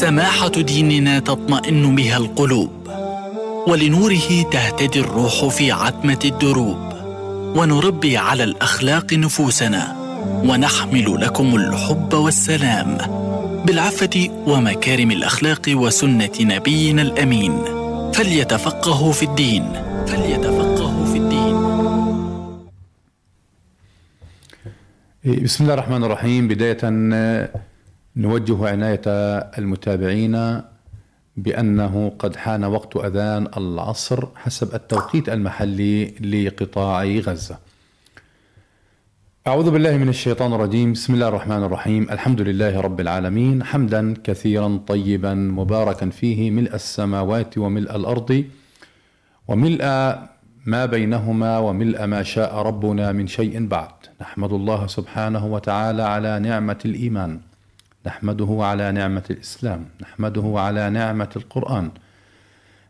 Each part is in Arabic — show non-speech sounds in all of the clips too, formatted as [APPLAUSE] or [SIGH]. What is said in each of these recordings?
سماحة ديننا تطمئن بها القلوب ولنوره تهتدي الروح في عتمة الدروب ونربي على الأخلاق نفوسنا ونحمل لكم الحب والسلام. بالعفة ومكارم الأخلاق وسنة نبينا الأمين. فليتفقهوا في الدين فليتفقهوا في الدين. بسم الله الرحمن الرحيم. بداية نوجه عناية المتابعين بأنه قد حان وقت أذان العصر حسب التوقيت المحلي لقطاع غزة. أعوذ بالله من الشيطان الرجيم، بسم الله الرحمن الرحيم، الحمد لله رب العالمين، حمدا كثيرا طيبا مباركا فيه ملء السماوات وملء الأرض وملء ما بينهما وملء ما شاء ربنا من شيء بعد. نحمد الله سبحانه وتعالى على نعمة الإيمان. نحمده على نعمة الإسلام، نحمده على نعمة القرآن،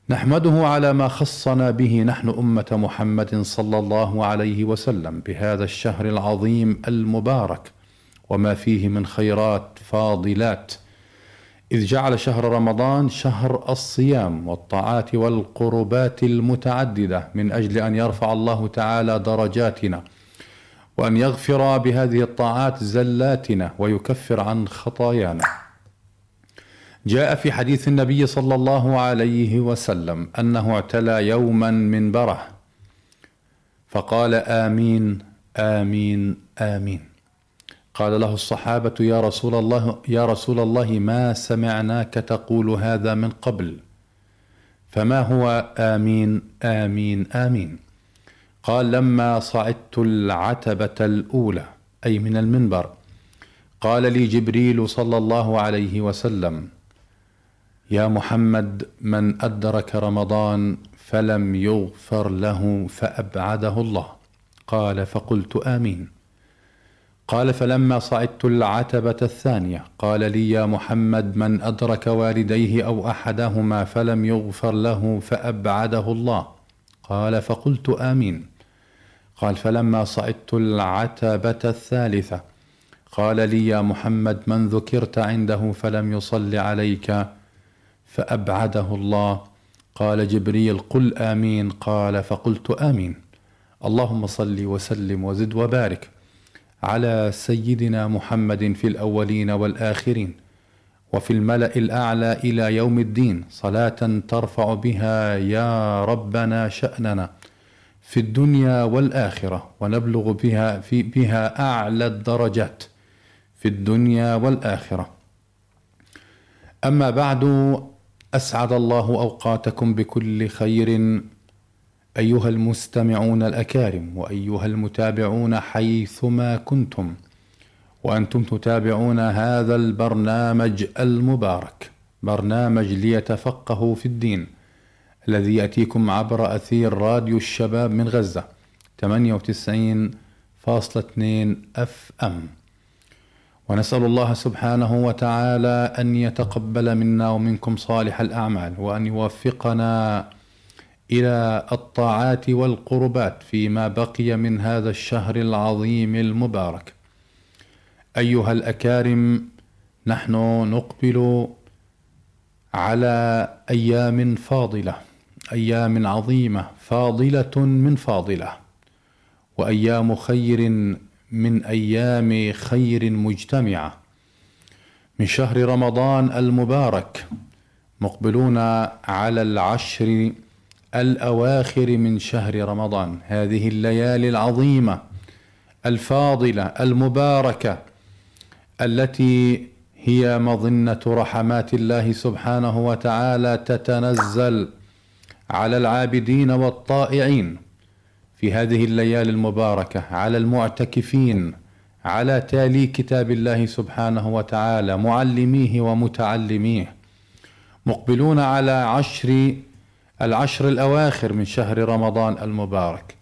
نحمده على ما خصنا به نحن أمة محمد صلى الله عليه وسلم بهذا الشهر العظيم المبارك وما فيه من خيرات فاضلات. إذ جعل شهر رمضان شهر الصيام والطاعات والقربات المتعددة من أجل أن يرفع الله تعالى درجاتنا. وأن يغفر بهذه الطاعات زلاتنا ويكفر عن خطايانا. جاء في حديث النبي صلى الله عليه وسلم أنه اعتلى يوما منبره فقال آمين آمين آمين. قال له الصحابة يا رسول الله يا رسول الله ما سمعناك تقول هذا من قبل. فما هو آمين آمين آمين. قال لما صعدت العتبة الأولى أي من المنبر قال لي جبريل صلى الله عليه وسلم يا محمد من أدرك رمضان فلم يغفر له فأبعده الله. قال فقلت آمين. قال فلما صعدت العتبة الثانية قال لي يا محمد من أدرك والديه أو أحدهما فلم يغفر له فأبعده الله. قال فقلت آمين. قال فلما صعدت العتبة الثالثة قال لي يا محمد من ذكرت عنده فلم يصل عليك فأبعده الله. قال جبريل قل آمين. قال فقلت آمين. اللهم صل وسلم وزد وبارك على سيدنا محمد في الأولين والآخرين وفي الملأ الأعلى إلى يوم الدين. صلاة ترفع بها يا ربنا شأننا. في الدنيا والآخرة ونبلغ بها في بها أعلى الدرجات في الدنيا والآخرة. أما بعد أسعد الله أوقاتكم بكل خير أيها المستمعون الأكارم وأيها المتابعون حيثما كنتم وأنتم تتابعون هذا البرنامج المبارك برنامج ليتفقهوا في الدين. الذي يأتيكم عبر أثير راديو الشباب من غزة 98.2 أف أم. ونسأل الله سبحانه وتعالى أن يتقبل منا ومنكم صالح الأعمال وأن يوفقنا إلى الطاعات والقربات فيما بقي من هذا الشهر العظيم المبارك. أيها الأكارم نحن نقبل على أيام فاضلة. أيام عظيمة فاضلة من فاضلة. وأيام خير من أيام خير مجتمعة. من شهر رمضان المبارك مقبلون على العشر الأواخر من شهر رمضان. هذه الليالي العظيمة الفاضلة المباركة التي هي مظنة رحمات الله سبحانه وتعالى تتنزل. على العابدين والطائعين في هذه الليالي المباركة على المعتكفين على تالي كتاب الله سبحانه وتعالى معلميه ومتعلميه. مقبلون على عشر العشر الأواخر من شهر رمضان المبارك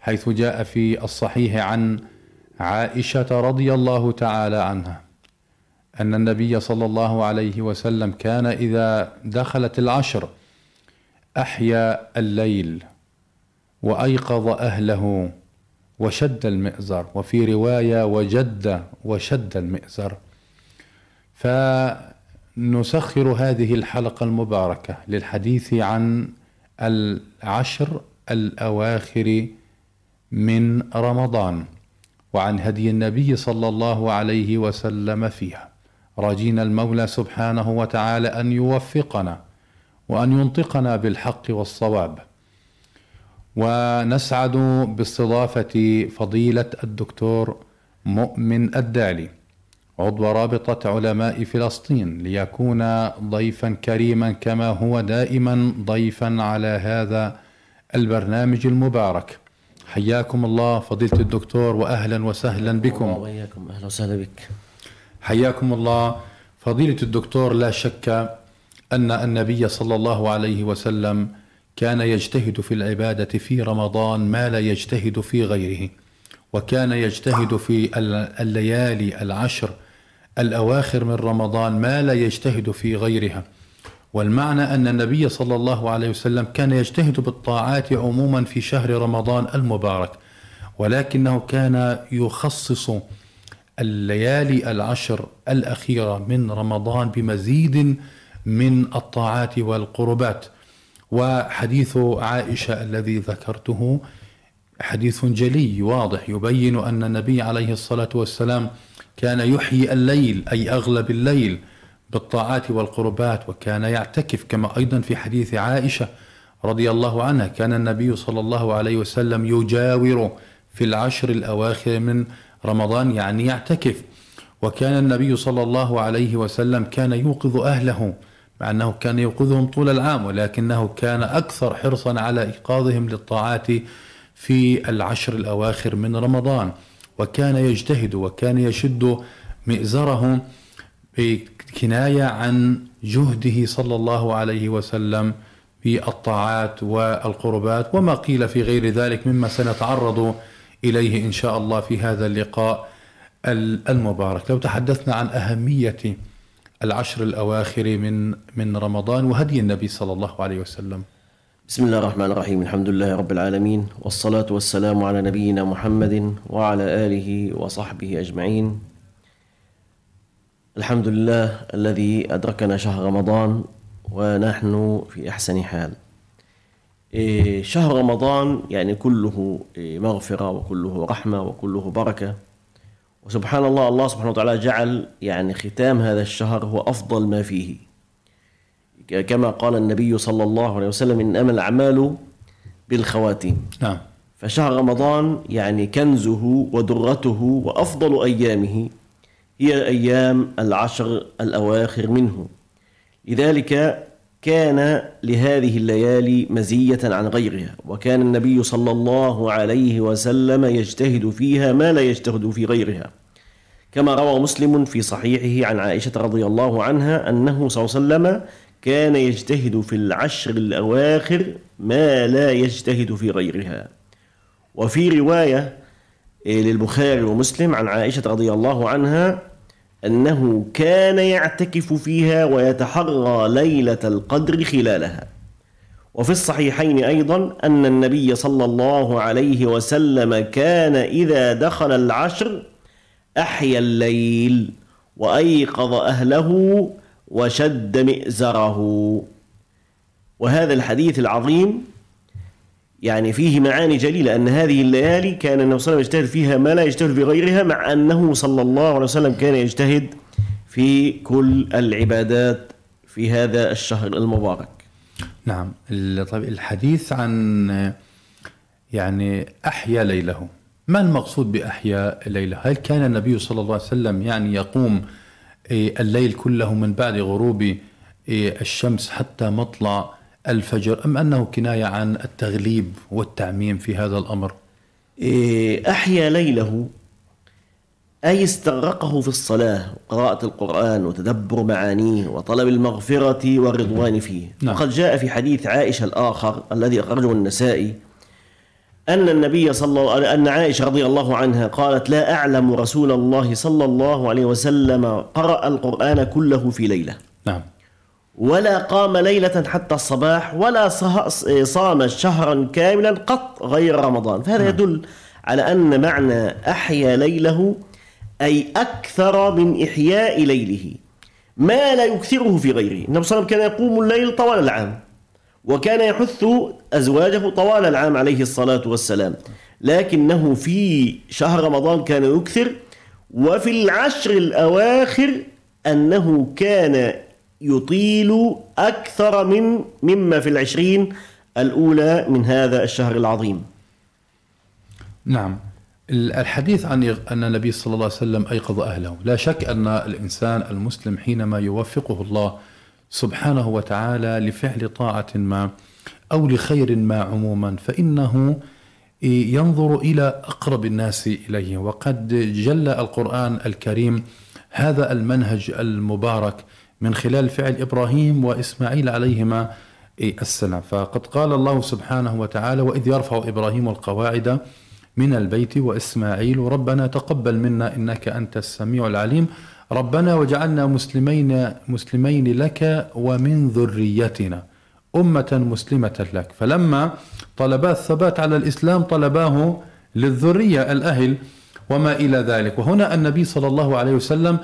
حيث جاء في الصحيح عن عائشة رضي الله تعالى عنها أن النبي صلى الله عليه وسلم كان إذا دخلت العشر أحيا الليل وأيقظ أهله وشد المئزر وفي رواية وجد وشد المئزر. نسخر هذه الحلقة المباركة للحديث عن العشر الأواخر من رمضان وعن هدي النبي صلى الله عليه وسلم فيها. راجين المولى سبحانه وتعالى أن يوفقنا وأن ينطقنا بالحق والصواب. ونسعد باستضافة فضيلة الدكتور مؤمن الدالي عضو رابطة علماء فلسطين ليكون ضيفا كريما كما هو دائما ضيفا على هذا البرنامج المبارك. حياكم الله فضيلة الدكتور وأهلا وسهلا بكم. وإياكم أهلا وسهلا بك. حياكم الله. فضيلة الدكتور لا شك أن النبي صلى الله عليه وسلم كان يجتهد في العبادة في رمضان ما لا يجتهد في غيره وكان يجتهد في الليالي العشر الأواخر من رمضان ما لا يجتهد في غيرها. والمعنى أن النبي صلى الله عليه وسلم كان يجتهد بالطاعات عموما في شهر رمضان المبارك ولكنه كان يخصص الليالي العشر الأخيرة من رمضان بمزيد من الطاعات والقربات. وحديث عائشة الذي ذكرته حديث جلي واضح يبين أن النبي عليه الصلاة والسلام كان يحيي الليل أي أغلب الليل بالطاعات والقربات وكان يعتكف كما أيضا في حديث عائشة رضي الله عنها. كان النبي صلى الله عليه وسلم يجاور في العشر الأواخر من رمضان يعني يعتكف. وكان النبي صلى الله عليه وسلم كان يوقظ أهله مع أنه كان يوقظهم طول العام ولكنه كان أكثر حرصا على إيقاظهم للطاعات في العشر الأواخر من رمضان. وكان يجتهد وكان يشد مئزره بكناية عن جهده صلى الله عليه وسلم في الطاعات والقربات وما قيل في غير ذلك مما سنتعرض إليه إن شاء الله في هذا اللقاء المبارك. لو تحدثنا عن أهمية العشر الأواخر من من رمضان وهدي النبي صلى الله عليه وسلم. بسم الله الرحمن الرحيم. الحمد لله رب العالمين والصلاة والسلام على نبينا محمد وعلى آله وصحبه أجمعين. الحمد لله الذي أدركنا شهر رمضان ونحن في أحسن حال. إيه، شهر رمضان يعني كله إيه، مغفرة وكله رحمة وكله بركة. وسبحان الله الله سبحانه وتعالى جعل يعني ختام هذا الشهر هو أفضل ما فيه. كما قال النبي صلى الله عليه وسلم إنما الأعمال بالخواتيم. نعم. فشهر رمضان يعني كنزه ودرته وأفضل أيامه هي أيام العشر الأواخر منه. لذلك كان لهذه الليالي مزية عن غيرها وكان النبي صلى الله عليه وسلم يجتهد فيها ما لا يجتهد في غيرها. كما روى مسلم في صحيحه عن عائشة رضي الله عنها أنه صلى الله عليه وسلم كان يجتهد في العشر الأواخر ما لا يجتهد في غيرها. وفي رواية للبخاري ومسلم عن عائشة رضي الله عنها أنه كان يعتكف فيها ويتحرى ليلة القدر خلالها. وفي الصحيحين أيضا أن النبي صلى الله عليه وسلم كان إذا دخل العشر أحيا الليل وأيقظ أهله وشد مئزره. وهذا الحديث العظيم يعني فيه معاني جليلة أن هذه الليالي كان النبي صلى الله عليه وسلم يجتهد فيها ما لا يجتهد في غيرها مع أنه صلى الله عليه وسلم كان يجتهد في كل العبادات في هذا الشهر المبارك. نعم طيب الحديث عن يعني أحيا ليله. ما المقصود بأحيا ليله؟ هل كان النبي صلى الله عليه وسلم يعني يقوم إيه، الليل كله من بعد غروب إيه، الشمس حتى مطلع الفجر أم أنه كناية عن التغليب والتعميم في هذا الأمر؟ إيه، أحيا ليله أي استغرقه في الصلاة وقراءة القرآن وتدبر معانيه وطلب المغفرة والرضوان فيه. نعم. وقد جاء في حديث عائشة الآخر الذي أخرجه النسائي أن النبي صلى الله أن عائشة رضي الله عنها قالت لا أعلم رسول الله صلى الله عليه وسلم قرأ القرآن كله في ليلة. نعم. ولا قام ليلة حتى الصباح ولا صام شهرا كاملا قط غير رمضان. فهذا نعم. يدل على أن معنى أحيا ليله أي أكثر من إحياء ليله. ما لا يكثره في غيره. النبي صلى الله عليه وسلم كان يقوم الليل طوال العام وكان يحث أزواجه طوال العام عليه الصلاة والسلام. لكنه في شهر رمضان كان يكثر وفي العشر الأواخر أنه كان يطيل أكثر من مما في العشرين الأولى من هذا الشهر العظيم. نعم. الحديث عن أن النبي صلى الله عليه وسلم أيقظ أهله. لا شك أن الإنسان المسلم حينما يوفقه الله سبحانه وتعالى لفعل طاعة ما أو لخير ما عموما فإنه ينظر إلى أقرب الناس إليه. وقد جل القرآن الكريم هذا المنهج المبارك من خلال فعل إبراهيم وإسماعيل عليهما السلام. فقد قال الله سبحانه وتعالى وإذ يرفع إبراهيم القواعد من البيت وإسماعيل ربنا تقبل منا إنك أنت السميع العليم. ربنا وجعلنا مسلمين مسلمين لك ومن ذريتنا أمة مسلمة لك. فلما طلبا الثبات على الإسلام طلباه للذرية الأهل وما إلى ذلك. وهنا النبي صلى الله عليه وسلم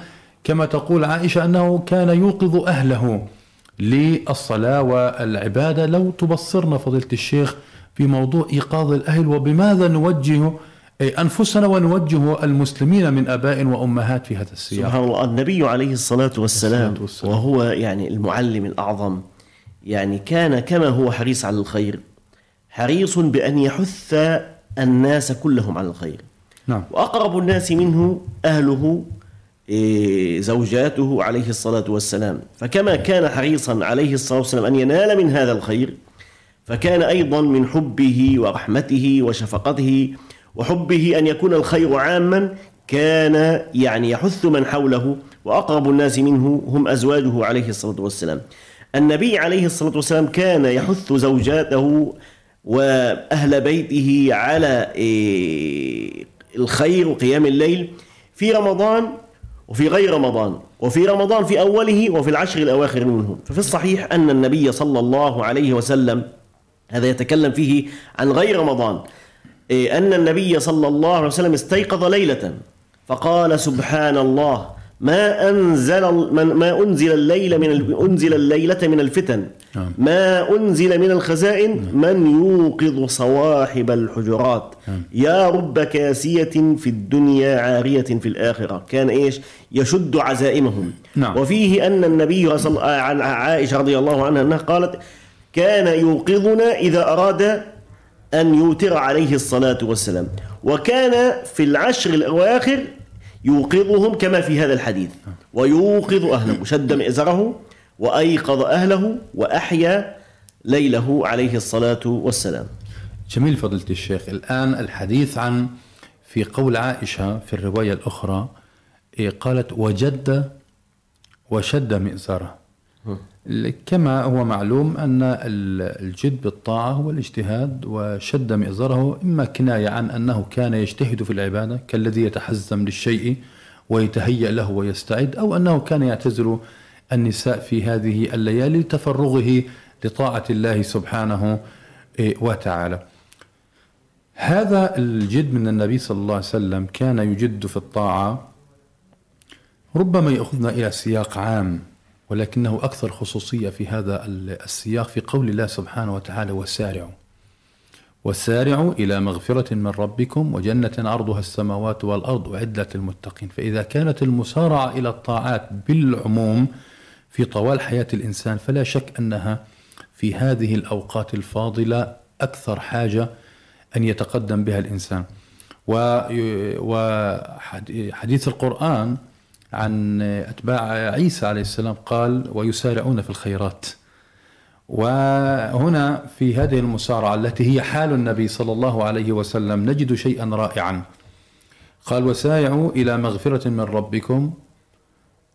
كما تقول عائشة أنه كان يوقظ أهله للصلاة والعبادة. لو تبصرنا فضيلة الشيخ في موضوع إيقاظ الأهل وبماذا نوجه أنفسنا ونوجه المسلمين من آباء وأمهات في هذا السياق؟ سبحان الله النبي عليه الصلاة والسلام, الصلاة والسلام. وهو يعني المعلم الأعظم يعني كان كما هو حريص على الخير حريص بأن يحث الناس كلهم على الخير. نعم. وأقرب الناس منه أهله زوجاته عليه الصلاة والسلام. فكما كان حريصا عليه الصلاة والسلام أن ينال من هذا الخير فكان أيضا من حبه ورحمته وشفقته وحبه أن يكون الخير عاما كان يعني يحث من حوله وأقرب الناس منه هم أزواجه عليه الصلاة والسلام. النبي عليه الصلاة والسلام كان يحث زوجاته وأهل بيته على إيه، الخير وقيام الليل في رمضان وفي غير رمضان وفي رمضان في أوله وفي العشر الأواخر منه ففي الصحيح أن النبي صلى الله عليه وسلم هذا يتكلم فيه عن غير رمضان إيه، أن النبي صلى الله عليه وسلم استيقظ ليلة فقال سبحان الله ما أنزل ما أنزل الليل من أنزل الليلة من الفتن نعم. ما أنزل من الخزائن من يوقظ صواحب الحجرات نعم. يا رب كاسية في الدنيا عارية في الآخرة كان إيش يشد عزائمهم نعم. وفيه أن النبي صلى عن عائشة رضي الله عنها أنها قالت كان يوقظنا إذا أراد أن يوتر عليه الصلاة والسلام وكان في العشر الأواخر يوقظهم كما في هذا الحديث. ويوقظ أهله شد مئزره وأيقظ أهله وأحيا ليله عليه الصلاة والسلام. جميل فضيلة الشيخ. الآن الحديث عن في قول عائشة في الرواية الأخرى إيه، قالت وجد وشد مئزره. كما هو معلوم أن الجد بالطاعة هو الاجتهاد وشد مئزره إما كناية عن أنه كان يجتهد في العبادة كالذي يتحزم للشيء ويتهيأ له ويستعد أو أنه كان يعتزل النساء في هذه الليالي لتفرغه لطاعة الله سبحانه إيه، وتعالى. هذا الجد من النبي صلى الله عليه وسلم كان يجد في الطاعة ربما يأخذنا إلى سياق عام. ولكنه أكثر خصوصية في هذا السياق في قول الله سبحانه وتعالى وسارعوا. وسارعوا إلى مغفرة من ربكم وجنة عرضها السماوات والأرض أعدت للمتقين. فإذا كانت المسارعة إلى الطاعات بالعموم في طوال حياة الإنسان فلا شك أنها في هذه الأوقات الفاضلة أكثر حاجة أن يتقدم بها الإنسان. وحديث القرآن عن أتباع عيسى عليه السلام قال ويسارعون في الخيرات. وهنا في هذه المسارعة التي هي حال النبي صلى الله عليه وسلم نجد شيئا رائعا. قال وسارعوا إلى مغفرة من ربكم.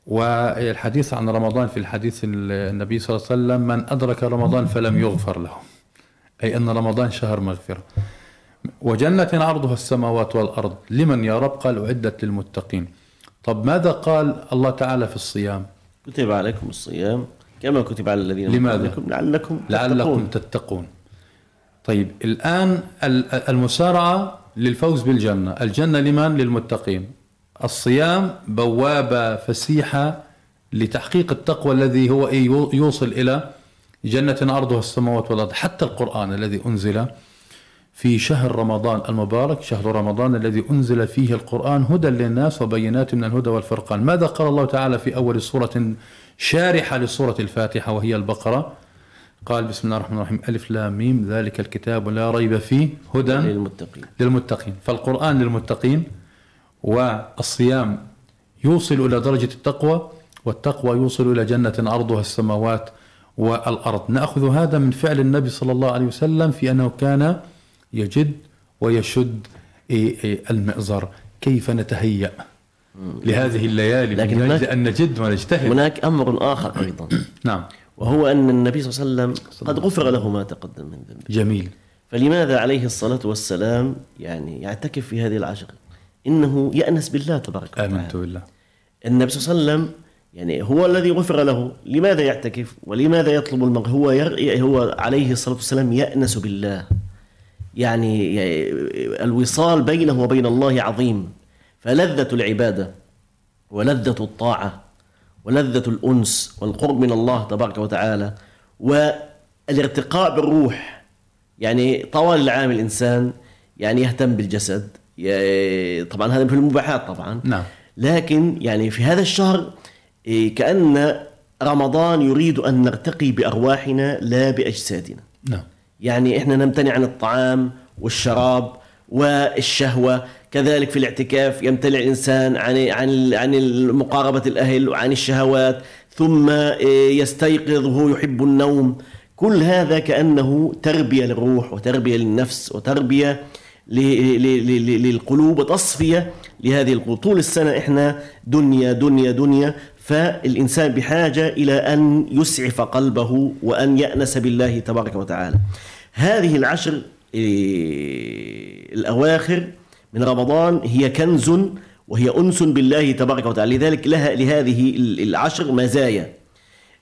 والحديث عن رمضان في الحديث النبي صلى الله عليه وسلم من أدرك رمضان فلم يغفر له. أي أن رمضان شهر مغفرة. وجنة عرضها السماوات والأرض. لمن يا رب؟ قال أعدت للمتقين. طب ماذا قال الله تعالى في الصيام؟ كتب عليكم الصيام كما كتب على الذين لماذا؟ لعلكم لعلكم تتقون. طيب الآن المسارعة للفوز بالجنة. الجنة لمن؟ للمتقين. الصيام بوابة فسيحة لتحقيق التقوى الذي هو إيه يو- يوصل إلى جنة عرضها السماوات والأرض. حتى القرآن الذي أنزل في شهر رمضان المبارك شهر رمضان الذي أنزل فيه القرآن هدى للناس وبينات من الهدى والفرقان. ماذا قال الله تعالى في أول سورة شارحة لسورة الفاتحة وهي البقرة؟ قال بسم الله الرحمن الرحيم. ألف لام ميم. ذلك الكتاب لا ريب فيه هدى للمتقين. للمتقين. فالقرآن للمتقين والصيام يوصل إلى درجة التقوى والتقوى يوصل إلى جنة عرضها السماوات والأرض. نأخذ هذا من فعل النبي صلى الله عليه وسلم في أنه كان يجد ويشد إيه إيه المئزر. كيف نتهيأ لهذه الليالي لكن من أجل هناك- أن نجد ونجتهد. هناك أمر آخر أيضا. [CLEARS THROAT] نعم. وهو أن النبي صلى الله عليه وسلم قد غفر له ما تقدم من ذنبه. جميل. فلماذا عليه الصلاة والسلام يعني يعتكف في هذه العشر إنه يأنس بالله تبارك وتعالى. آمنت بالله. النبي صلى الله عليه وسلم يعني هو الذي غفر له. لماذا يعتكف؟ ولماذا يطلب المغفرة؟ هو ير... هو عليه الصلاة والسلام يأنس بالله. يعني الوصال بينه وبين الله عظيم. فلذة العبادة ولذة الطاعة ولذة الأنس والقرب من الله تبارك وتعالى والارتقاء بالروح. يعني طوال العام الإنسان يعني يهتم بالجسد. طبعا هذا في المباحات طبعا. نعم. لكن يعني في هذا الشهر إيه، كأن رمضان يريد أن نرتقي بأرواحنا لا بأجسادنا. نعم. يعني إحنا نمتنع عن الطعام والشراب والشهوة. كذلك في الاعتكاف يمتنع الإنسان عن عن عن مقاربه الأهل وعن الشهوات ثم إيه، يستيقظ وهو يحب النوم. كل هذا كأنه تربية للروح وتربية للنفس وتربية للقلوب وتصفية لهذه القلوب. طول السنة إحنا دنيا دنيا دنيا فالإنسان بحاجة إلى أن يسعف قلبه وأن يأنس بالله تبارك وتعالى. هذه العشر إيه، الأواخر من رمضان هي كنز وهي أنس بالله تبارك وتعالى. لذلك لها لهذه العشر مزايا.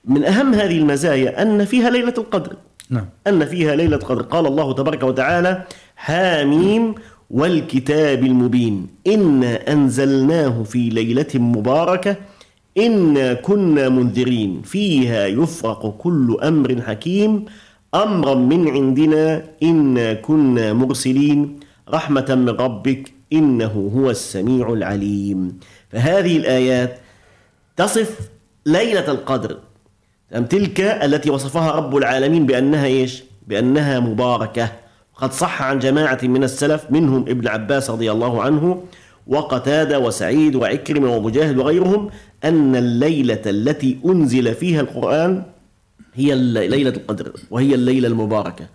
من أهم هذه المزايا أن فيها ليلة القدر. نعم. أن فيها ليلة قدر قال الله تبارك وتعالى حاميم والكتاب المبين. إنا أنزلناه في ليلة مباركة. إنا كنا منذرين. فيها يفرق كل أمر حكيم. أمرا من عندنا إنا كنا مرسلين رحمة من ربك إنه هو السميع العليم فهذه الآيات تصف ليلة القدر أم تلك التي وصفها رب العالمين بأنها إيش؟ بأنها مباركة قد صح عن جماعة من السلف منهم ابن عباس رضي الله عنه وقتادة وسعيد وعكرمة ومجاهد وغيرهم أن الليلة التي أنزل فيها القرآن هي ليلة القدر وهي الليلة المباركة.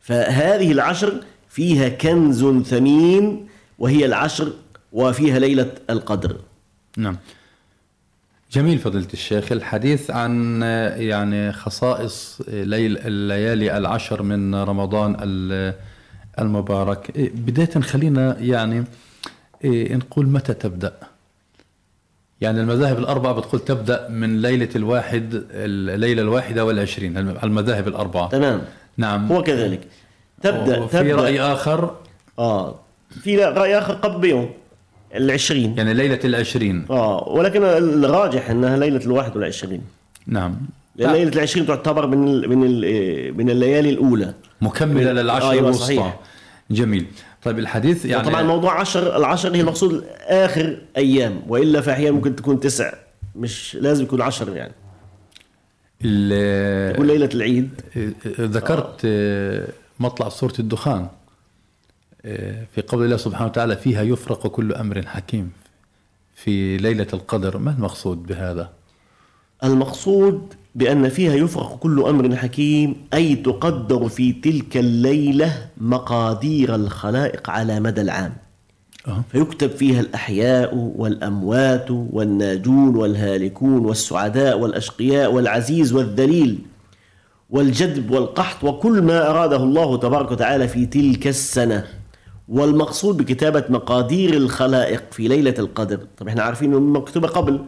فهذه العشر فيها كنز ثمين وهي العشر وفيها ليلة القدر. نعم. جميل فضيلة الشيخ الحديث عن يعني خصائص ليل الليالي العشر من رمضان ال- المبارك. إيه، بداية خلينا يعني إيه، نقول متى تبدأ؟ يعني المذاهب الأربعة بتقول تبدأ من ليلة الواحد الليلة الواحدة والعشرين الم- المذاهب الأربعة. تمام. نعم. هو كذلك. تبدأ وفي تبدأ رأي آخر؟ آه. في رأي آخر قبل بيوم العشرين. يعني ليلة العشرين. آه. ولكن الراجح أنها ليلة الواحد والعشرين. نعم. لأن ليلة العشرين تعتبر من ال من ال من الليالي الأولى. مكملة للعشر أيوة، الوسطى. صحيح. جميل. طيب الحديث يعني طبعا موضوع عشر العشر هي المقصود آخر أيام وإلا فأحيانا ممكن تكون تسع مش لازم يكون عشر يعني. ال- تكون ليلة العيد. ذكرت آه، مطلع سورة الدخان. آه، في قول الله سبحانه وتعالى فيها يفرق كل أمر حكيم في ليلة القدر. ما المقصود بهذا؟ المقصود بأن فيها يفرق كل أمر حكيم أي تقدر في تلك الليلة مقادير الخلائق على مدى العام. أه. فيكتب فيها الأحياء والأموات والناجون والهالكون والسعداء والأشقياء والعزيز والذليل والجدب والقحط وكل ما أراده الله تبارك وتعالى في تلك السنة. والمقصود بكتابة مقادير الخلائق في ليلة القدر. طب إحنا عارفين إنه مكتوبة قبل.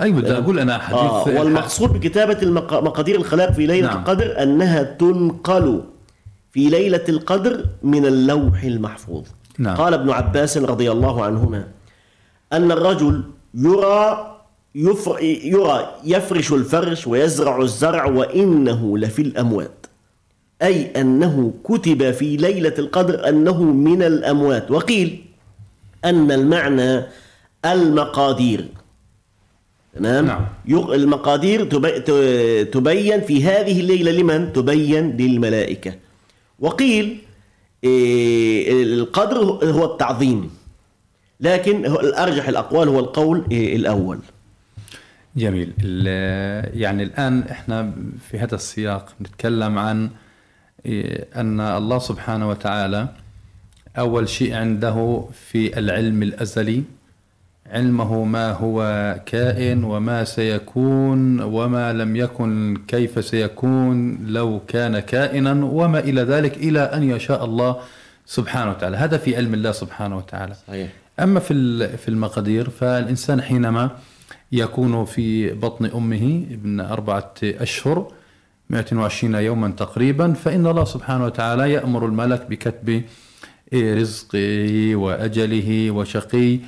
أيوة بدي أقول أنا حديث آه والمقصود بكتابة المق... مقادير الخلائق في ليلة نعم. نعم. القدر أنها تنقل في ليلة القدر من اللوح المحفوظ نعم. قال ابن عباس رضي الله عنهما أن الرجل يرى يفر يرى يفرش الفرش ويزرع الزرع وإنه لفي الأموات أي أنه كتب في ليلة القدر أنه من الأموات وقيل أن المعنى المقادير تمام؟ نعم. المقادير تبي- تبين في هذه الليلة لمن؟ تبين للملائكة. وقيل إيه، القدر هو التعظيم. لكن هو الأرجح الأقوال هو القول إيه، الأول. جميل. يعني الآن إحنا في هذا السياق نتكلم عن إيه، أن الله سبحانه وتعالى أول شيء عنده في العلم الأزلي علمه ما هو كائن وما سيكون وما لم يكن كيف سيكون لو كان كائنا وما إلى ذلك إلى أن يشاء الله سبحانه وتعالى. هذا في علم الله سبحانه وتعالى. صحيح. أما في في المقادير فالإنسان حينما يكون في بطن أمه ابن أربعة أشهر 120 يوما تقريبا فإن الله سبحانه وتعالى يأمر الملك بكتب رزقه وأجله وشقي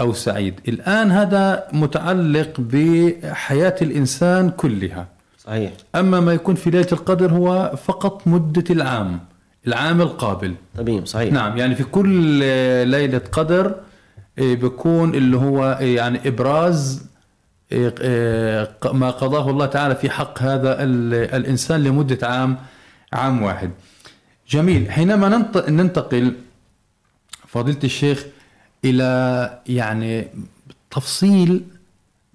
أو سعيد. الآن هذا متعلق بحياة الإنسان كلها. صحيح. أما ما يكون في ليلة القدر هو فقط مدة العام العام القابل. تمام صحيح. نعم يعني في كل ليلة قدر آه، بيكون اللي هو آه، يعني إبراز ق- ما قضاه الله تعالى في حق هذا ال- الإنسان لمدة عام عام واحد. جميل. حينما ننتقل فضيلة الشيخ إلى يعني تفصيل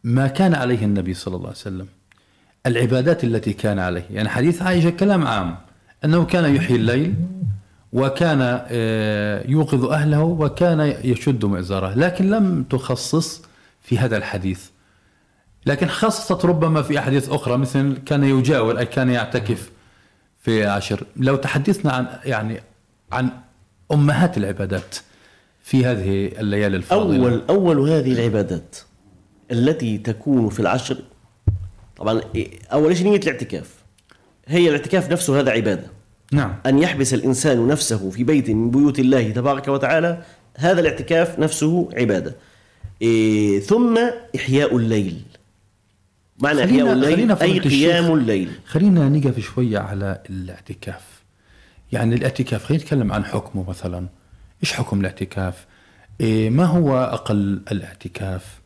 ما كان عليه النبي صلى الله عليه وسلم العبادات التي كان عليه. يعني حديث عائشة كلام عام أنه كان يحيي الليل وكان آه، يوقظ أهله وكان يشد مئزره لكن لم تخصص في هذا الحديث. لكن خصصت ربما في أحاديث أخرى مثل كان يجاور أي كان يعتكف في عشر. لو تحدثنا عن يعني عن أمهات العبادات في هذه الليالي الفاضلة. أول أول هذه العبادات التي تكون في العشر طبعا أول شيء نية الاعتكاف. هي الاعتكاف نفسه هذا عبادة. نعم. أن يحبس الإنسان نفسه في بيت من بيوت الله تبارك وتعالى هذا الاعتكاف نفسه عبادة. إيه ثم إحياء الليل. معنى إحياء الليل خلينا أي. قيام الليل. خلينا نقف شوية على الاعتكاف. يعني الاعتكاف خلينا نتكلم عن حكمه مثلا. إيش حكم الاعتكاف؟ إيه ما هو أقل الاعتكاف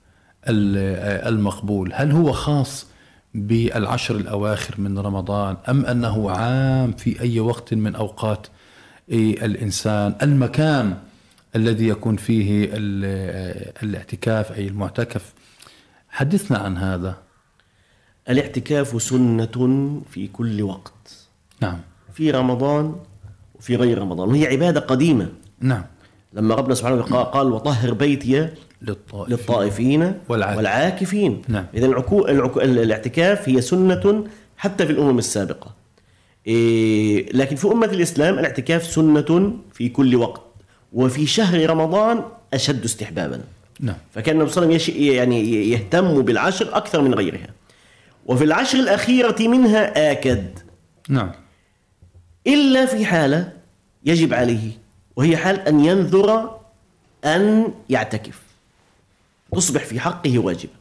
ال- المقبول؟ هل هو خاص بالعشر الأواخر من رمضان أم أنه عام في أي وقت من أوقات إيه الإنسان؟ المكان الذي يكون فيه ال- الاعتكاف أي المعتكف. حدثنا عن هذا. الاعتكاف سنة في كل وقت. نعم. في رمضان وفي غير رمضان وهي عبادة قديمة. نعم. لما ربنا سبحانه وتعالى قال وطهر بيتي للطائف للطائفين والعاكفين. والعاكفين. نعم. إذا العكو... العكو... الاعتكاف هي سنة حتى في الأمم السابقة. إيه... لكن في أمة الإسلام الاعتكاف سنة في كل وقت. وفي شهر رمضان أشد استحبابا. نعم. فكان النبي صلى الله عليه وسلم. يعني يهتم بالعشر أكثر من غيرها. وفي العشر الأخيرة منها آكد. نعم. إلا في حالة يجب عليه وهي حال أن ينذر أن يعتكف تصبح في حقه واجبة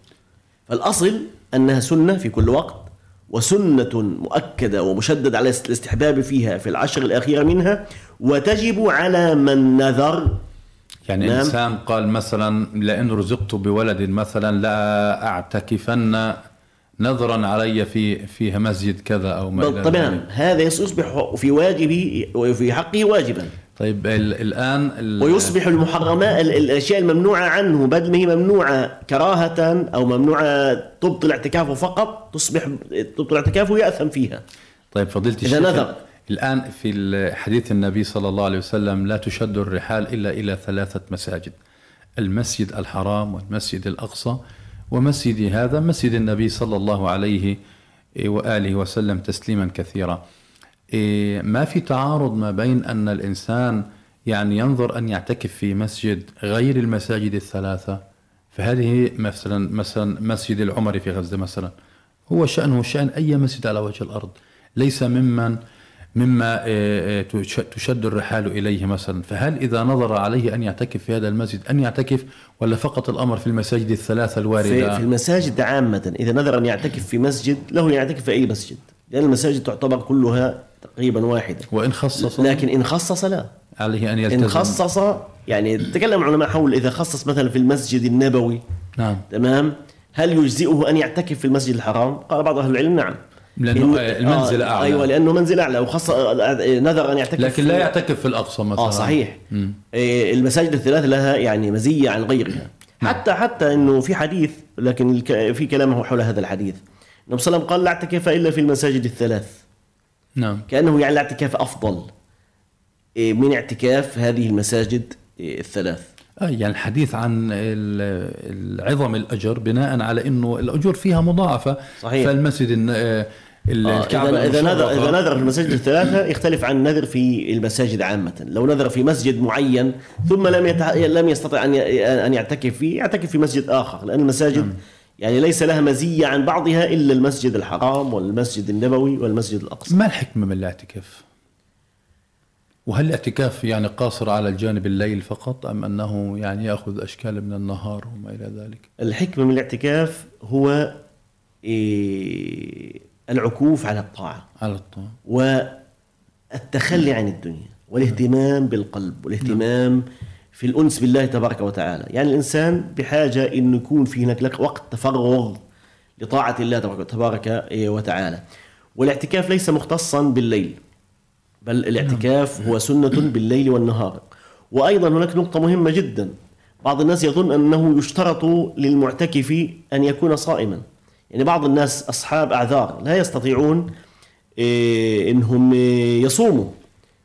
فالأصل أنها سنة في كل وقت وسنة مؤكدة ومشدد على الاستحباب فيها في العشر الأخيرة منها وتجب على من نذر يعني نعم. إنسان قال مثلا لئن رزقت بولد مثلا لا أعتكفن نظرا علي في فيها مسجد كذا أو ما ذلك. هذا يصبح في واجبه وفي حقه واجبا طيب ال- الآن ال- ويصبح المحرمات ال- الأشياء الممنوعة عنه بدل ما هي ممنوعة كراهة أو ممنوعة تبطل اعتكافه فقط تصبح تبطل اعتكافه يأثم فيها طيب فضيلة إذا الشيخ نذر. الآن في حديث النبي صلى الله عليه وسلم لا تشد الرحال إلا إلى ثلاثة مساجد المسجد الحرام والمسجد الأقصى ومسجد هذا مسجد النبي صلى الله عليه وآله وسلم تسليما كثيرا ما في تعارض ما بين أن الإنسان يعني ينظر أن يعتكف في مسجد غير المساجد الثلاثة فهذه مثلا مثلا مسجد العمري في غزة مثلا. هو شأنه شأن أي مسجد على وجه الأرض. ليس ممن مما آه، تش- تشد الرحال إليه مثلا. فهل إذا نظر عليه أن يعتكف في هذا المسجد أن يعتكف ولا فقط الأمر في المساجد الثلاثة الواردة؟ في المساجد عامة إذا نذر أن يعتكف في مسجد له يعتكف في أي مسجد. لأن المساجد تعتبر كلها تقريبا واحدة. وإن خصص لكن إن خصص لا. عليه أن يلتزم. إن خصص يعني تكلم العلماء حول إذا خصص مثلا في المسجد النبوي نعم. تمام؟ هل يجزئه أن يعتكف في المسجد الحرام؟ قال بعض أهل العلم نعم. لأنه إنه- المنزل آه أعلى. أيوة لأنه منزل أعلى. وخص نذر أن يعتكف لكن لا يعتكف في الأقصى مثلا. آه صحيح. إيه المساجد الثلاث لها يعني مزية عن غيرها. حتى حتى إنه في حديث لكن في كلامه حول هذا الحديث. النبي صلى الله عليه وسلم قال لا اعتكاف إلا في المساجد الثلاث نعم كأنه يعني الاعتكاف أفضل إيه من اعتكاف هذه المساجد إيه الثلاث آه يعني الحديث عن ال- العظم الأجر بناء على أنه الأجور فيها مضاعفة صحيح. فالمسجد الن- آه، ال- آه، اذا نذر. إذا نذر في المساجد الثلاثة يختلف عن النذر في المساجد عامة لو نذر في مسجد معين ثم لم. لم يستطع أن. أن يعتكف فيه يعتكف في مسجد آخر لأن المساجد يعني ليس لها مزية عن بعضها إلا المسجد الحرام والمسجد النبوي والمسجد الأقصى. ما الحكمة من الاعتكاف؟ وهل الاعتكاف يعني قاصر على الجانب الليل فقط أم أنه يعني يأخذ أشكال من النهار وما إلى ذلك؟ الحكمة من الاعتكاف هو إيه العكوف على الطاعة على الطاعة. والتخلي عن الدنيا والاهتمام بالقلب والاهتمام في الأنس بالله تبارك وتعالى. يعني الإنسان بحاجة أن يكون في هناك لك وقت تفرغ لطاعة الله تبارك- وتعالى. والاعتكاف ليس مختصا بالليل بل الاعتكاف هو سنة [COUGHS] بالليل والنهار. وأيضا هناك نقطة مهمة جدا. بعض الناس يظن أنه يشترط للمعتكف أن يكون صائما. يعني بعض الناس أصحاب أعذار لا يستطيعون إيه، إنهم إيه، يصوموا.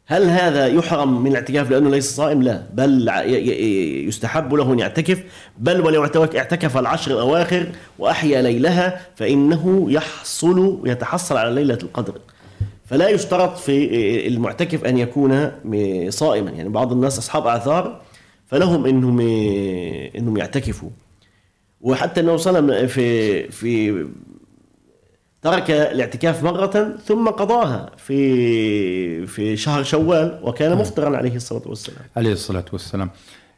هل هذا يحرم من الاعتكاف لأنه ليس صائم؟ لا، بل يستحب له أن يعتكف، بل ولو اعتك- اعتكف العشر الأواخر وأحيا ليلها فإنه يحصل يتحصل على ليلة القدر. فلا يشترط في المعتكف أن يكون صائما، يعني بعض الناس أصحاب اعذار فلهم إنهم إنهم يعتكفوا. وحتى النبي صلى الله عليه وسلم في في ترك الاعتكاف مرة ثم قضاها في في شهر شوال وكان مفطرا عليه الصلاة والسلام. عليه الصلاة والسلام.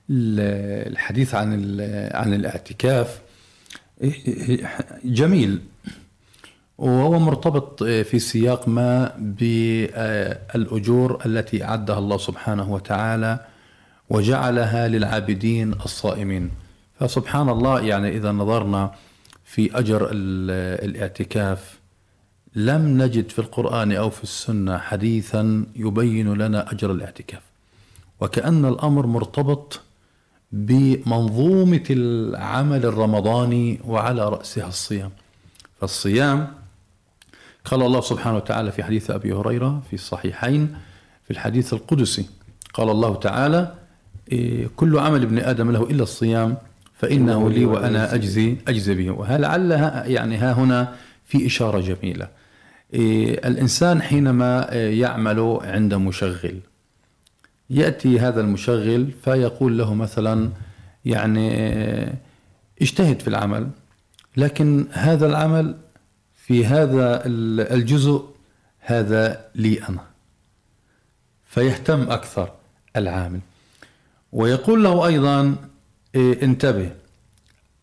ال- الحديث عن عن الاعتكاف جميل وهو مرتبط في سياق ما بالأجور التي أعدها الله سبحانه وتعالى وجعلها للعابدين الصائمين. فسبحان الله يعني إذا نظرنا في أجر ال- الاعتكاف لم نجد في القرآن أو في السنة حديثا يبين لنا أجر الاعتكاف. وكأن الأمر مرتبط بمنظومة العمل الرمضاني وعلى رأسها الصيام. فالصيام قال الله سبحانه وتعالى في حديث أبي هريرة في الصحيحين في الحديث القدسي. قال الله تعالى إيه، كل عمل ابن آدم له إلا الصيام فإنه لي وأنا أجزي أجزي به. ولعلها يعني ها هنا في إشارة جميلة. الإنسان حينما إيه، يعمل عند مشغل. يأتي هذا المشغل فيقول له مثلا يعني آه، اجتهد في العمل. لكن هذا العمل في هذا ال- الجزء هذا لي أنا. فيهتم أكثر العامل. ويقول له أيضا إيه، انتبه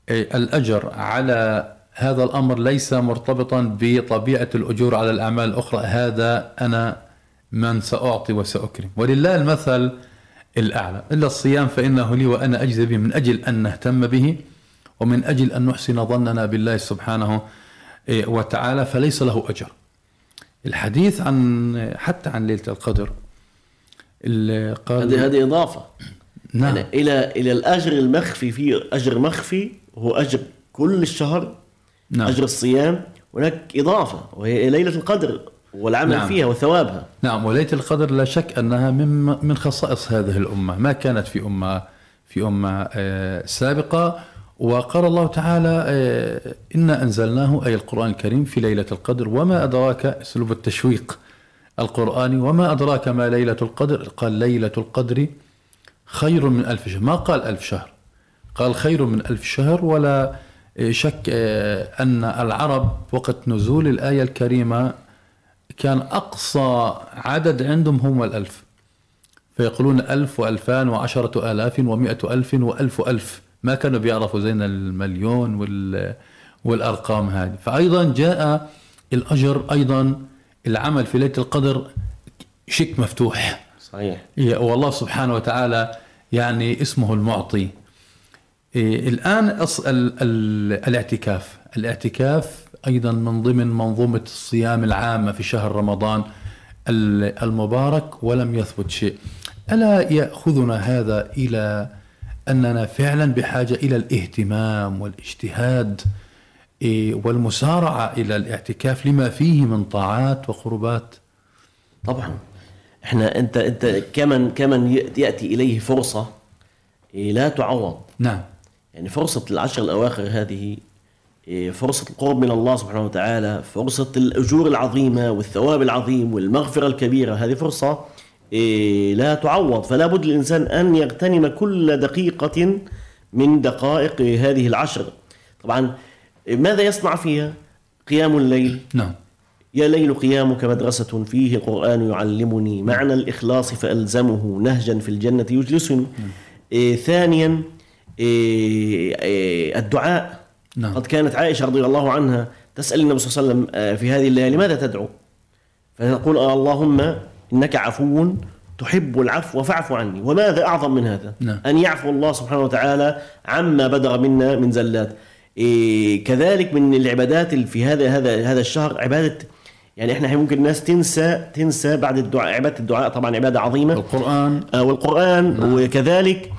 إيه، الأجر على هذا الأمر ليس مرتبطا بطبيعة الأجور على الأعمال الأخرى. هذا أنا من سأعطي وسأكرم. ولله المثل الأعلى. إلا الصيام فإنه لي وأنا أجزي به من أجل أن نهتم به ومن أجل أن نحسن ظننا بالله سبحانه إيه، وتعالى فليس له أجر. الحديث عن حتى عن ليلة القدر قال هذه هذه إضافة. نعم. يعني إلى إلى الأجر المخفي في أجر مخفي هو أجر كل الشهر نعم. أجر الصيام هناك إضافة وهي ليلة القدر والعمل نعم. فيها وثوابها. نعم وليلة القدر لا شك أنها من من خصائص هذه الأمة. ما كانت في أمة في أمة آه، سابقة. وقال الله تعالى آه، إنا أنزلناه أي القرآن الكريم في ليلة القدر. وما أدراك أسلوب التشويق القرآني وما أدراك ما ليلة القدر؟ قال ليلة القدر خير من ألف شهر. ما قال ألف شهر؟ قال خير من ألف شهر ولا شك آه، أن العرب وقت نزول الآية الكريمة كان أقصى عدد عندهم هم الألف. فيقولون ألف وألفان وعشرة آلاف ومائة ألف وألف ألف. ما كانوا بيعرفوا زين المليون وال والأرقام هذه. فأيضا جاء الأجر أيضا العمل في ليلة القدر شك مفتوح. صحيح. والله سبحانه وتعالى يعني اسمه المعطي. إيه، الآن أص- ال- ال- الاعتكاف. الاعتكاف أيضا من ضمن منظومة الصيام العامة في شهر رمضان ال- المبارك ولم يثبت شيء. ألا يأخذنا هذا إلى أننا فعلا بحاجة إلى الاهتمام والاجتهاد إيه، والمسارعة إلى الاعتكاف لما فيه من طاعات وقربات؟ طبعا. إحنا انت أنت كمن كمن يأتي إليه فرصة إيه، لا تعوض. نعم. يعني فرصة العشر الأواخر هذه إيه، فرصة القرب من الله سبحانه وتعالى فرصة الأجور العظيمة والثواب العظيم والمغفرة الكبيرة هذه فرصة إيه، لا تعوض. فلا بد للإنسان أن يغتنم كل دقيقة من دقائق هذه العشر. طبعا ماذا يصنع فيها؟ قيام الليل. نعم. يا ليل قيامك مدرسة فيه القرآن يعلمني معنى الإخلاص فألزمه نهجا في الجنة يجلسني. ثانيا إيه إيه الدعاء. نعم. قد كانت عائشة رضي الله عنها تسأل النبي صلى الله عليه وسلم آه، في هذه الليالي ماذا تدعو؟ فتقول آه اللهم إنك عفو تحب العفو فاعف عني. وماذا أعظم من هذا؟ نعم. أن يعفو الله سبحانه وتعالى عما بدر منا من زلات. إيه كذلك من العبادات في هذا هذا هذا الشهر عبادة يعني إحنا ممكن الناس تنسى تنسى بعد الدعاء عبادة الدعاء طبعا عبادة عظيمة. القرآن. آه، والقرآن. وكذلك إيه،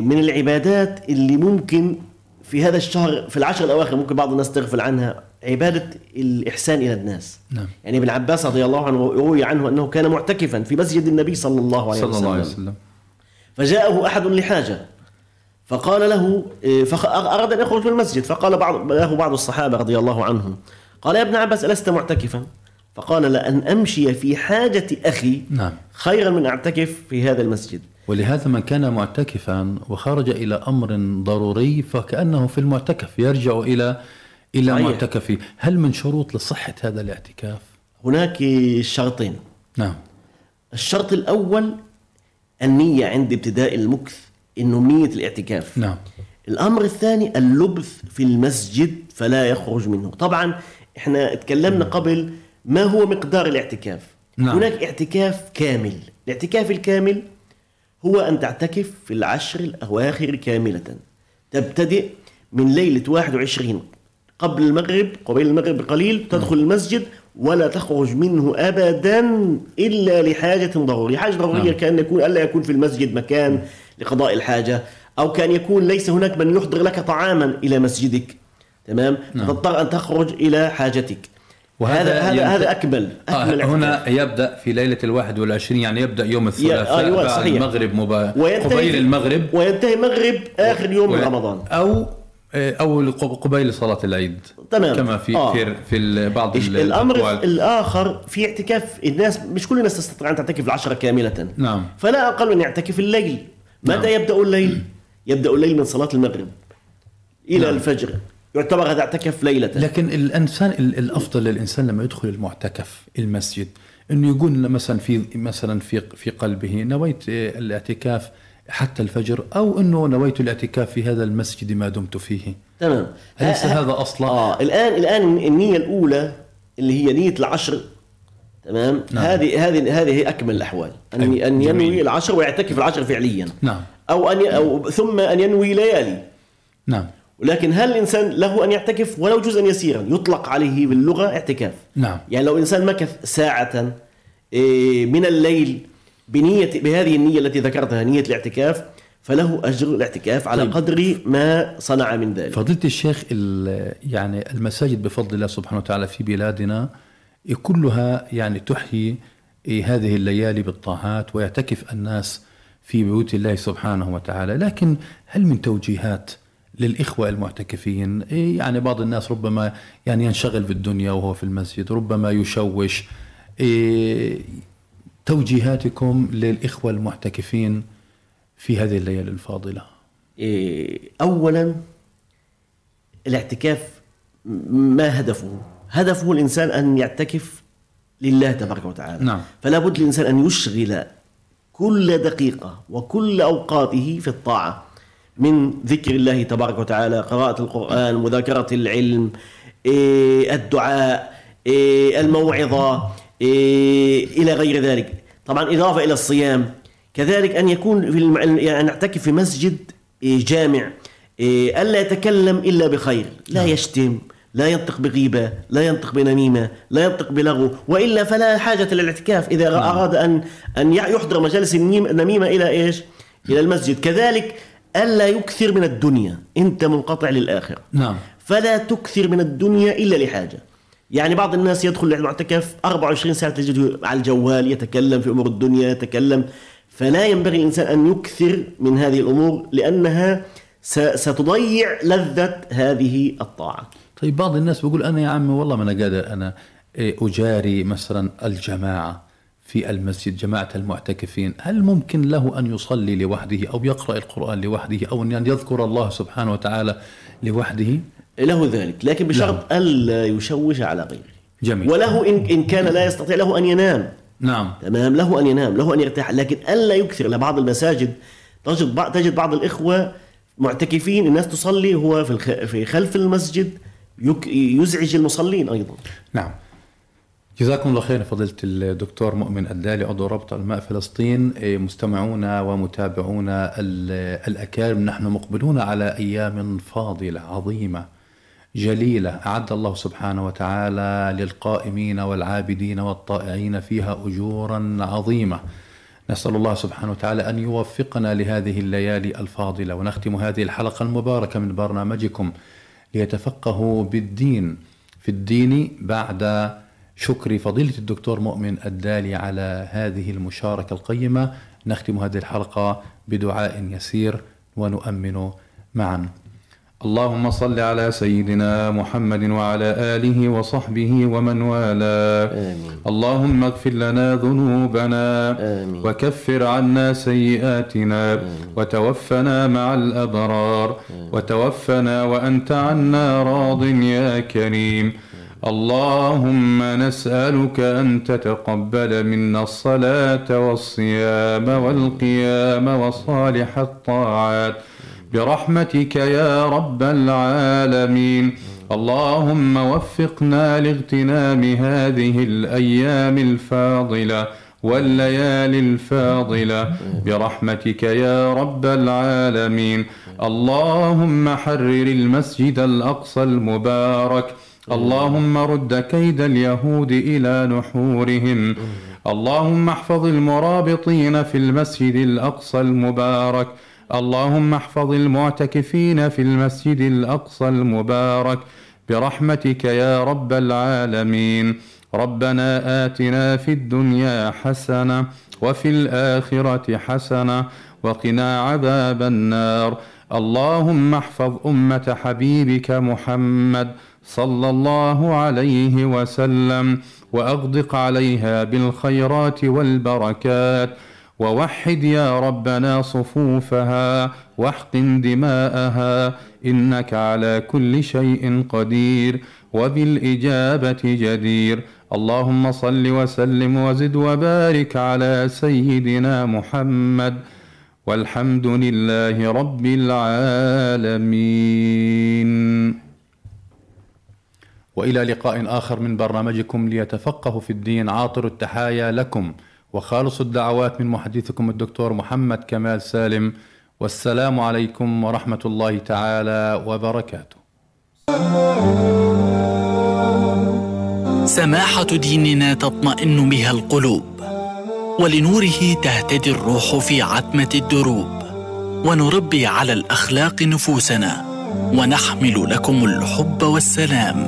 من العبادات اللي ممكن في هذا الشهر في العشر الأواخر ممكن بعض الناس تغفل عنها عبادة الإحسان إلى الناس. نعم. يعني ابن عباس رضي الله عنه روي عنه أنه كان معتكفا في مسجد النبي صلى الله عليه صلى وسلم الله عليه وسلم. فجاءه أحد لحاجة فقال له إيه، فأراد أن يخرج من المسجد فقال بعض له بعض الصحابة رضي الله عنهم قال يا ابن عباس ألست معتكفا؟ فقال لأن أمشي في حاجة أخي نعم. خيرا من أعتكف في هذا المسجد. ولهذا من كان معتكفا وخرج إلى أمر ضروري فكأنه في المعتكف يرجع إلى إلى صحيح. معتكفه، هل من شروط لصحة هذا الاعتكاف؟ هناك شرطين. نعم. الشرط الأول النية عند ابتداء المكث إنه نية الاعتكاف. نعم. الأمر الثاني اللبث في المسجد فلا يخرج منه. طبعا إحنا اتكلمنا قبل ما هو مقدار الاعتكاف. نعم. هناك اعتكاف كامل. الاعتكاف الكامل هو أن تعتكف في العشر الأواخر كاملة. تبتدئ من ليلة 21 قبل المغرب قبيل المغرب بقليل تدخل المسجد ولا تخرج منه أبدا إلا لحاجة ضرورية. حاجة ضرورية نعم. كأن يكون ألا يكون في المسجد مكان لقضاء الحاجة أو كأن يكون ليس هناك من يحضر لك طعاما إلى مسجدك. تمام؟ نعم. فتضطر أن تخرج إلى حاجتك. وهذا هذا هذا ينت- هذا أكمل آه هنا. يبدأ في ليلة الواحد والعشرين يعني يبدأ يوم الثلاثاء أيوة، بعد صحيح. المغرب مبا... وينتهي قبيل المغرب وينتهي المغرب آخر يوم من و- رمضان أو أو قبيل صلاة العيد تمام. كما في آه. في بعض الأمر الأقوال. الآخر في اعتكاف الناس مش كل الناس تستطيع أن تعتكف العشرة كاملة نعم فلا أقل من يعتكف الليل متى نعم. يبدأ الليل يبدأ الليل من صلاة المغرب إلى نعم. الفجر يعتبر هذا اعتكف ليلة. لكن الإنسان ال- الأفضل للإنسان لما يدخل المعتكف المسجد إنه يقول مثلا في مثلا في في قلبه نويت آه، الاعتكاف حتى الفجر أو إنه نويت الاعتكاف في هذا المسجد ما دمت فيه. تمام. أليس ها- هذا أصلا؟ آه الان الآن النية الأولى اللي هي نية العشر. تمام؟ نعم. هذه هذه هذه هي أكمل الأحوال. أن أيوة. أن ينوي جميل. العشر ويعتكف العشر فعليا. نعم. أو أن ي... أو ثم أن ينوي ليالي. نعم. ولكن هل الإنسان له أن يعتكف ولو جزءا يسيرا؟ يطلق عليه باللغة اعتكاف. نعم. يعني لو انسان مكث ساعة إيه، من الليل بنية بهذه النية التي ذكرتها نية الاعتكاف فله أجر الاعتكاف على طيب. قدر ما صنع من ذلك. فضيلة الشيخ ال- يعني المساجد بفضل الله سبحانه وتعالى في بلادنا كلها يعني تحيي هذه الليالي بالطاعات ويعتكف الناس في بيوت الله سبحانه وتعالى. لكن هل من توجيهات للإخوة المعتكفين. يعني بعض الناس ربما يعني ينشغل في الدنيا وهو في المسجد ربما يشوش. توجيهاتكم للإخوة المعتكفين في هذه الليالي الفاضلة. إيه، اولا الاعتكاف ما هدفه؟ هدفه الإنسان أن يعتكف لله تبارك وتعالى. نعم. فلا بد للإنسان أن يشغل كل دقيقة وكل أوقاته في الطاعة. من ذكر الله تبارك وتعالى قراءة القرآن مذاكرة العلم إيه، الدعاء إيه، الموعظة إيه، إلى غير ذلك. طبعا إضافة إلى الصيام. كذلك أن يكون في الم... يعني نعتكف في مسجد جامع ألا يتكلم إلا بخير. لا نعم. يشتم لا ينطق بغيبة لا ينطق بنميمة لا ينطق بلغو وإلا فلا حاجة للاعتكاف. إذا نعم. أراد أن أن يحضر مجالس النميمة إلى إيش؟ إلى المسجد. كذلك ألا يكثر من الدنيا أنت منقطع للآخرة. نعم. فلا تكثر من الدنيا إلا لحاجة. يعني بعض الناس يدخل المعتكف 24 ساعة تجده على الجوال يتكلم في أمور الدنيا يتكلم. فلا ينبغي الإنسان أن يكثر من هذه الأمور لأنها ستضيع لذة هذه الطاعة. طيب بعض الناس بيقول أنا يا عمي والله ما أنا قادر أنا إيه، أجاري مثلا الجماعة. في المسجد جماعة المعتكفين هل ممكن له أن يصلي لوحده أو يقرأ القرآن لوحده أو أن يذكر الله سبحانه وتعالى لوحده؟ له ذلك لكن بشرط ألا يشوش على غيره. جميل. وله إن, إن كان لا يستطيع له أن ينام. نعم. تمام له أن ينام له أن يرتاح لكن ألا يكثر. لبعض المساجد تجد بعض تجد بعض الإخوة معتكفين الناس تصلي هو في في خلف المسجد يزعج المصلين أيضا. نعم. جزاكم الله خير فضيلة الدكتور مؤمن الدالي عضو رابطة الماء فلسطين. إيه، مستمعونا ومتابعونا الأكارم. نحن مقبلون على أيام فاضلة عظيمة جليلة. أعد الله سبحانه وتعالى للقائمين والعابدين والطائعين فيها أجورا عظيمة. نسأل الله سبحانه وتعالى أن يوفقنا لهذه الليالي الفاضلة. ونختم هذه الحلقة المباركة من برنامجكم ليتفقهوا بالدين في الدين بعد شكر فضيلة الدكتور مؤمن الدالي على هذه المشاركة القيمة نختم هذه الحلقة بدعاء يسير ونؤمن معا اللهم صل على سيدنا محمد وعلى آله وصحبه ومن والاه آمين. اللهم اغفر لنا ذنوبنا آمين. وكفر عنا سيئاتنا آمين. وتوفنا مع الأبرار آمين. وتوفنا وأنت عنا راض يا كريم اللهم نسألك أن تتقبل منا الصلاة والصيام والقيام وصالح الطاعات. برحمتك يا رب العالمين. اللهم وفقنا لاغتنام هذه الأيام الفاضلة والليالي الفاضلة. برحمتك يا رب العالمين. اللهم حرر المسجد الأقصى المبارك. اللهم رد كيد اليهود إلى نحورهم. اللهم احفظ المرابطين في المسجد الأقصى المبارك. اللهم احفظ المعتكفين في المسجد الأقصى المبارك. برحمتك يا رب العالمين. ربنا آتنا في الدنيا حسنة وفي الآخرة حسنة وقنا عذاب النار. اللهم احفظ أمة حبيبك محمد. صلى الله عليه وسلم وأغدق عليها بالخيرات والبركات. ووحد يا ربنا صفوفها واحقن دماءها إنك على كل شيء قدير وبالإجابة جدير. اللهم صل وسلم وزد وبارك على سيدنا محمد. والحمد لله رب العالمين. وإلى لقاء آخر من برنامجكم ليتفقهوا في الدين. عاطر التحايا لكم وخالص الدعوات من محدثكم الدكتور محمد كمال سالم. والسلام عليكم ورحمة الله تعالى وبركاته. سماحة ديننا تطمئن بها القلوب ولنوره تهتدي الروح في عتمة الدروب. ونربي على الأخلاق نفوسنا ونحمل لكم الحب والسلام.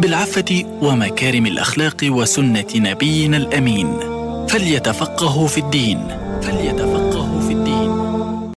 بالعفه ومكارم الأخلاق وسنة نبينا الأمين. فليتفقهوا في الدين. فليتفقهوا